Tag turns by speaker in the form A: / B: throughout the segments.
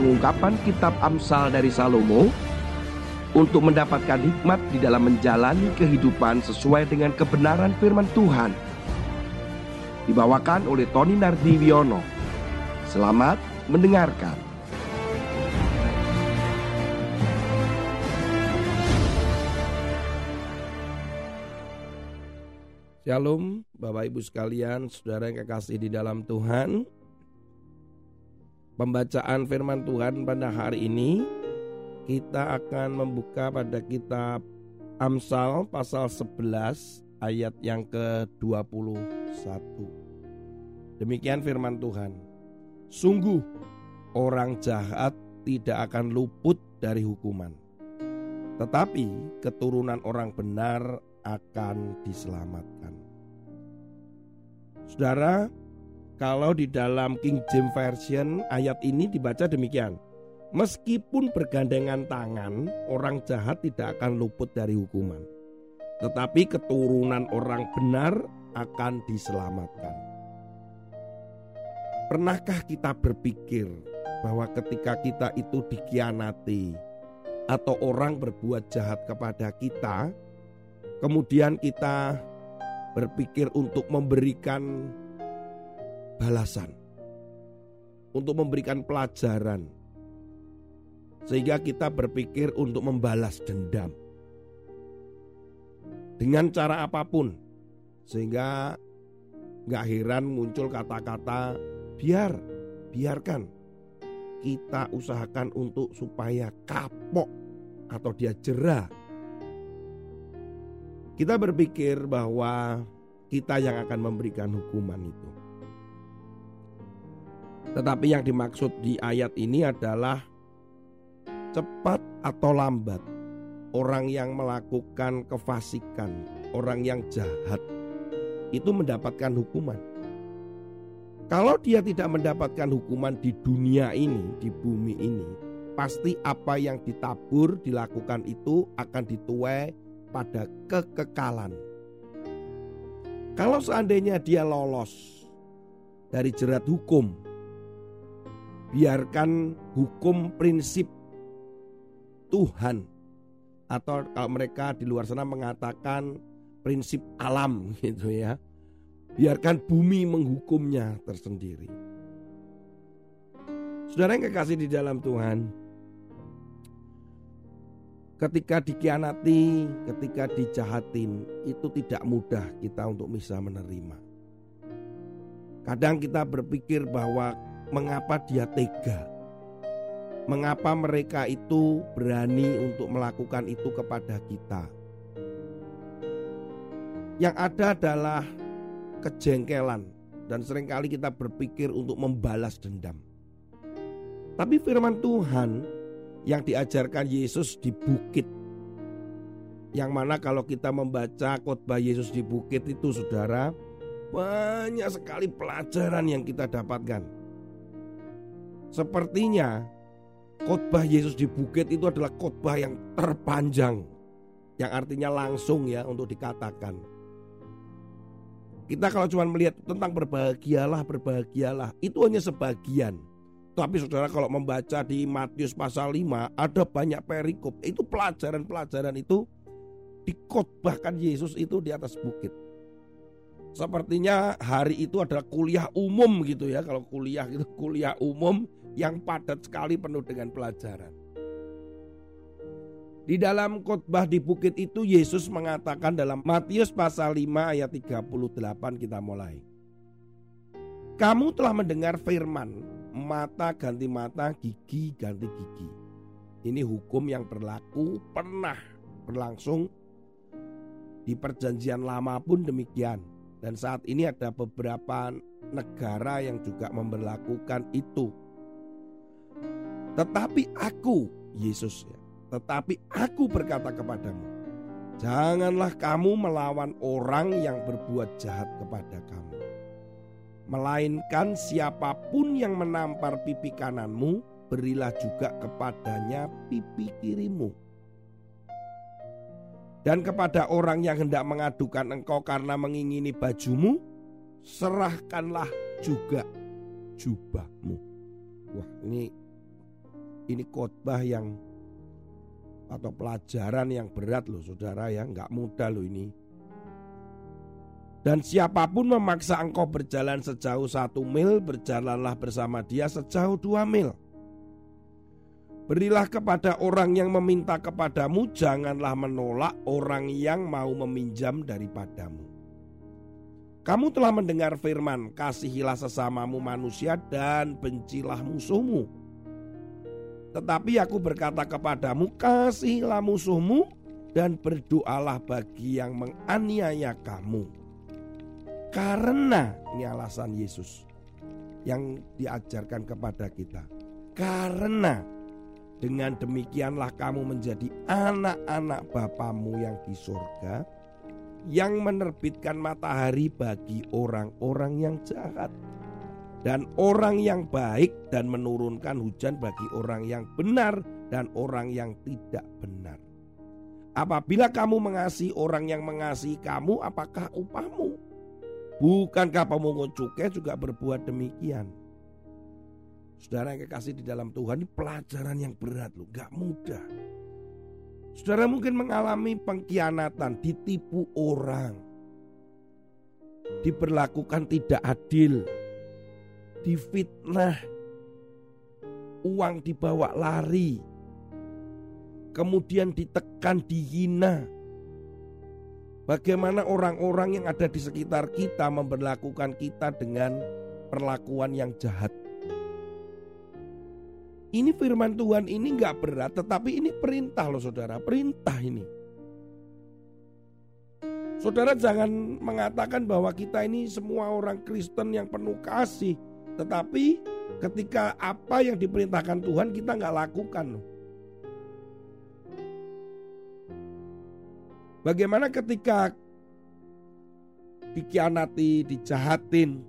A: pengungkapan kitab Amsal dari Salomo untuk mendapatkan hikmat di dalam menjalani kehidupan sesuai dengan kebenaran firman Tuhan. Dibawakan oleh Tony Nardiwiono. Selamat mendengarkan. Shalom Bapak Ibu sekalian, saudara yang kekasih di dalam Tuhan. Pembacaan firman Tuhan pada hari ini kita akan membuka pada kitab Amsal pasal 11 ayat yang ke-21. Demikian firman Tuhan. Sungguh orang jahat tidak akan luput dari hukuman. Tetapi keturunan orang benar akan diselamatkan. Saudara, kalau di dalam King James Version ayat ini dibaca demikian. Meskipun bergandengan tangan, orang jahat tidak akan luput dari hukuman. Tetapi keturunan orang benar akan diselamatkan. Pernahkah kita berpikir bahwa ketika kita itu dikhianati atau orang berbuat jahat kepada kita, Kemudian kita berpikir untuk memberikan balasan, untuk memberikan pelajaran, sehingga kita berpikir untuk membalas dendam dengan cara apa pun, sehingga nggak heran muncul kata-kata biar, biarkan kita usahakan untuk supaya kapok atau dia jerah kita berpikir bahwa kita yang akan memberikan hukuman itu. Tetapi yang dimaksud di ayat ini adalah cepat atau lambat orang yang melakukan kefasikan, orang yang jahat itu mendapatkan hukuman. Kalau dia tidak mendapatkan hukuman di dunia ini, di bumi ini, pasti apa yang ditabur dilakukan itu akan dituai pada kekekalan. Kalau seandainya dia lolos dari jerat hukum, biarkan hukum prinsip Tuhan atau kalau mereka di luar sana mengatakan prinsip alam gitu ya. Biarkan bumi menghukumnya tersendiri. Saudara yang kekasih di dalam Tuhan, Ketika dikianati, ketika dijahatin, itu tidak mudah kita untuk bisa menerima. Kadang kita berpikir bahwa mengapa dia tega? Mengapa mereka itu berani untuk melakukan itu kepada kita? Yang ada adalah kejengkelan dan sering kali kita berpikir untuk membalas dendam. Tapi firman Tuhan yang diajarkan Yesus di bukit. Yang mana kalau kita membaca khotbah Yesus di bukit itu saudara, banyak sekali pelajaran yang kita dapatkan. Sepertinya khotbah Yesus di bukit itu adalah khotbah yang terpanjang. Yang artinya langsung ya untuk dikatakan. Kita kalau cuma melihat tentang berbahagialah, berbahagialah, itu hanya sebagian. Tapi saudara kalau membaca di Matius pasal 5 ada banyak perikop. Itu pelajaran-pelajaran itu dikotbahkan Yesus itu di atas bukit. Sepertinya hari itu adalah kuliah umum gitu ya. Kalau kuliah itu kuliah umum yang padat sekali penuh dengan pelajaran. Di dalam khotbah di bukit itu Yesus mengatakan dalam Matius pasal 5 ayat 38 kita mulai. Kamu telah mendengar firman mata ganti mata, gigi ganti gigi. Ini hukum yang berlaku pernah berlangsung di perjanjian lama pun demikian. Dan saat ini ada beberapa negara yang juga memperlakukan itu. Tetapi aku, Yesus ya, tetapi aku berkata kepadamu, janganlah kamu melawan orang yang berbuat jahat kepada kamu melainkan siapa pun yang menampar pipi kananmu, berilah juga kepadanya pipi kirimu. Dan kepada orang yang hendak mengadukan engkau karena mengingini bajumu, serahkanlah juga jubahmu. Wah, ini ini khotbah yang atau pelajaran yang berat loh saudara ya, nggak mudah loh ini. Dan siapa pun memaksa engkau berjalan sejauh satu mil, berjalanlah bersama dia sejauh dua mil. Berilah kepada orang yang meminta kepadamu, janganlah menolak orang yang mau meminjam daripadamu. Kamu telah mendengar firman, kasihilah sesamamu manusia dan bencilah musuhmu. Tetapi aku berkata kepadamu, kasihilah musuhmu dan berdoalah bagi yang menganiaya kamu. Karena ini alasan Yesus yang diajarkan kepada kita. Karena dengan demikianlah kamu menjadi anak-anak Bapamu yang di surga yang menerbitkan matahari bagi orang-orang yang jahat dan orang yang baik dan menurunkan hujan bagi orang yang benar dan orang yang tidak benar. Apabila kamu mengasihi orang yang mengasihi kamu, apakah upahmu? Bukankah pemungut cukai juga berbuat demikian? Saudara yang kekasih di dalam Tuhan ini pelajaran yang berat loh, gak mudah. Saudara mungkin mengalami pengkhianatan, ditipu orang, diperlakukan tidak adil, difitnah, uang dibawa lari, kemudian ditekan, dihina. Bagaimana orang-orang yang ada di sekitar kita memperlakukan kita dengan perlakuan yang jahat. Ini firman Tuhan ini nggak berat, tetapi ini perintah loh saudara, perintah ini. Saudara jangan mengatakan bahwa kita ini semua orang Kristen yang penuh kasih. Tetapi ketika apa yang diperintahkan Tuhan kita nggak lakukan. Bagaimana ketika dikianati, dijahatin,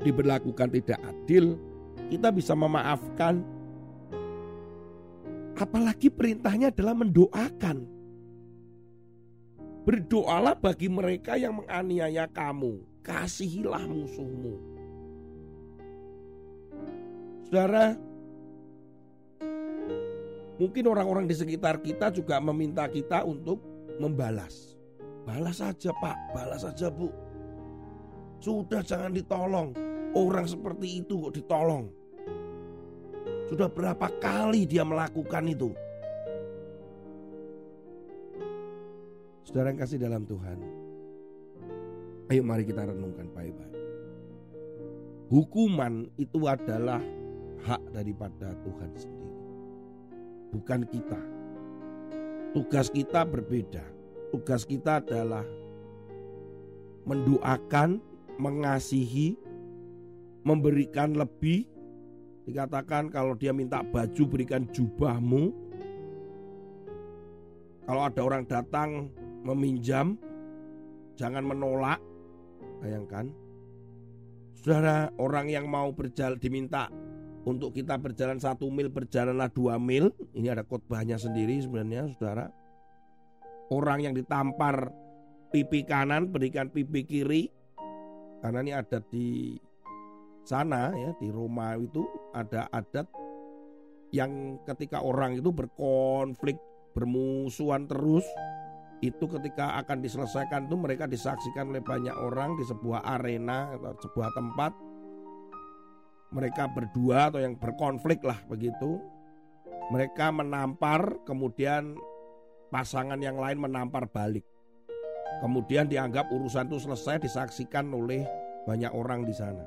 A: diberlakukan tidak adil, kita bisa memaafkan. Apalagi perintahnya adalah mendoakan. Berdoalah bagi mereka yang menganiaya kamu. Kasihilah musuhmu. Saudara, mungkin orang-orang di sekitar kita juga meminta kita untuk membalas. Balas saja pak, balas saja bu. Sudah jangan ditolong. Orang seperti itu kok ditolong. Sudah berapa kali dia melakukan itu? Saudara yang kasih dalam Tuhan. Ayo mari kita renungkan baik-baik. Hukuman itu adalah hak daripada Tuhan sendiri. Bukan kita. Tugas kita berbeda. Tugas kita adalah mendoakan, mengasihi, memberikan lebih. Dikatakan kalau dia minta baju berikan jubahmu. Kalau ada orang datang meminjam, jangan menolak. Bayangkan, saudara orang yang mau berjalan diminta untuk kita berjalan satu mil berjalanlah dua mil. Ini ada khotbahnya sendiri sebenarnya saudara. Orang yang ditampar pipi kanan berikan pipi kiri. Karena ini ada di sana ya di Roma itu ada adat yang ketika orang itu berkonflik bermusuhan terus itu ketika akan diselesaikan itu mereka disaksikan oleh banyak orang di sebuah arena atau sebuah tempat mereka berdua atau yang berkonflik lah begitu. Mereka menampar, kemudian pasangan yang lain menampar balik. Kemudian dianggap urusan itu selesai disaksikan oleh banyak orang di sana.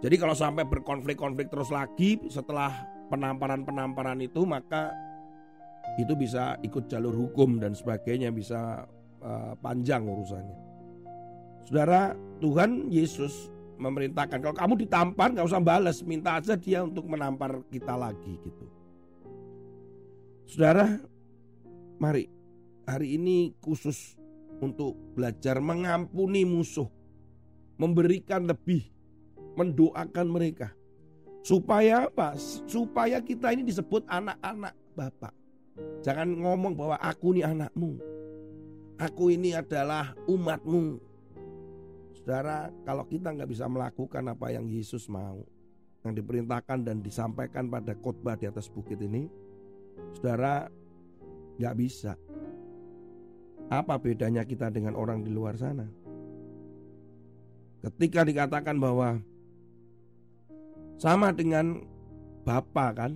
A: Jadi kalau sampai berkonflik-konflik terus lagi setelah penamparan-penamparan itu maka itu bisa ikut jalur hukum dan sebagainya bisa uh, panjang urusannya. Saudara, Tuhan Yesus memerintahkan kalau kamu ditampar nggak usah balas, minta aja dia untuk menampar kita lagi gitu. Saudara, mari hari ini khusus untuk belajar mengampuni musuh, memberikan lebih, mendoakan mereka. Supaya apa? Supaya kita ini disebut anak-anak Bapak. Jangan ngomong bahwa aku ini anakmu. Aku ini adalah umatmu. Saudara, kalau kita nggak bisa melakukan apa yang Yesus mau, yang diperintahkan dan disampaikan pada khotbah di atas bukit ini, saudara nggak bisa. Apa bedanya kita dengan orang di luar sana? Ketika dikatakan bahwa sama dengan Bapak kan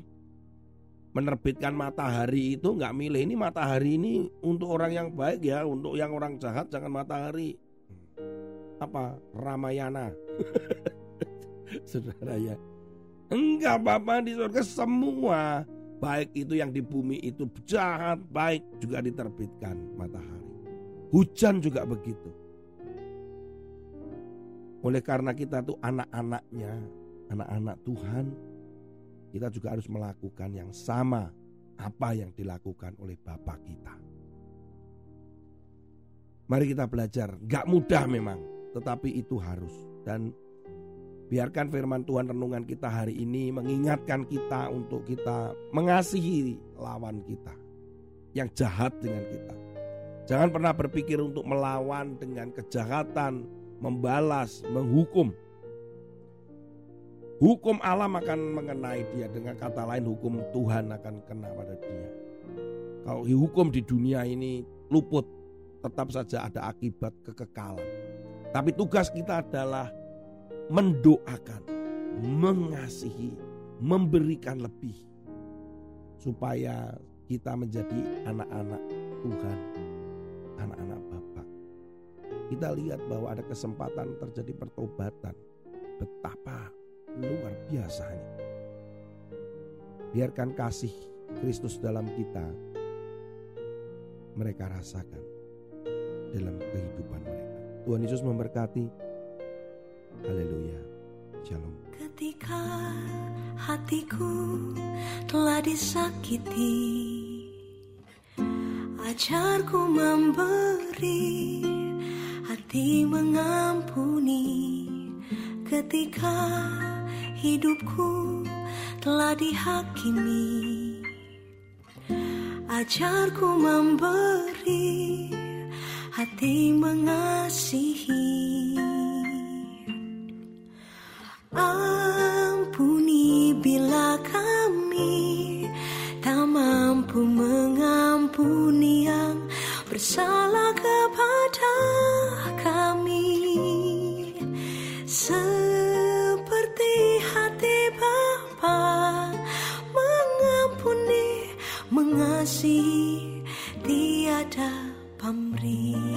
A: menerbitkan matahari itu nggak milih ini matahari ini untuk orang yang baik ya, untuk yang orang jahat jangan matahari. Apa? Ramayana. Saudara ya. Enggak Bapak di surga semua baik itu yang di bumi itu jahat, baik juga diterbitkan matahari. Hujan juga begitu. Oleh karena kita tuh anak-anaknya, anak-anak Tuhan, kita juga harus melakukan yang sama apa yang dilakukan oleh Bapak kita. Mari kita belajar, gak mudah memang, tetapi itu harus. Dan biarkan firman Tuhan renungan kita hari ini mengingatkan kita untuk kita mengasihi lawan kita yang jahat dengan kita. Jangan pernah berpikir untuk melawan dengan kejahatan, membalas, menghukum. Hukum alam akan mengenai dia dengan kata lain hukum Tuhan akan kena pada dia. Kalau hukum di dunia ini luput, tetap saja ada akibat kekekalan. Tapi tugas kita adalah mendoakan, mengasihi, memberikan lebih supaya kita menjadi anak-anak Tuhan, anak-anak Bapak. Kita lihat bahwa ada kesempatan terjadi pertobatan. Betapa luar biasanya. Biarkan kasih Kristus dalam kita mereka rasakan dalam kehidupan. Tuhan Yesus memberkati. Haleluya. Shalom.
B: Ketika hatiku telah disakiti, ajarku memberi hati mengampuni. Ketika hidupku telah dihakimi, ajarku memberi hati mengasihi. Ampuni bila kami tak mampu mengampuni yang bersalah kepada kami. Seperti hati Bapa mengampuni, mengasihi 你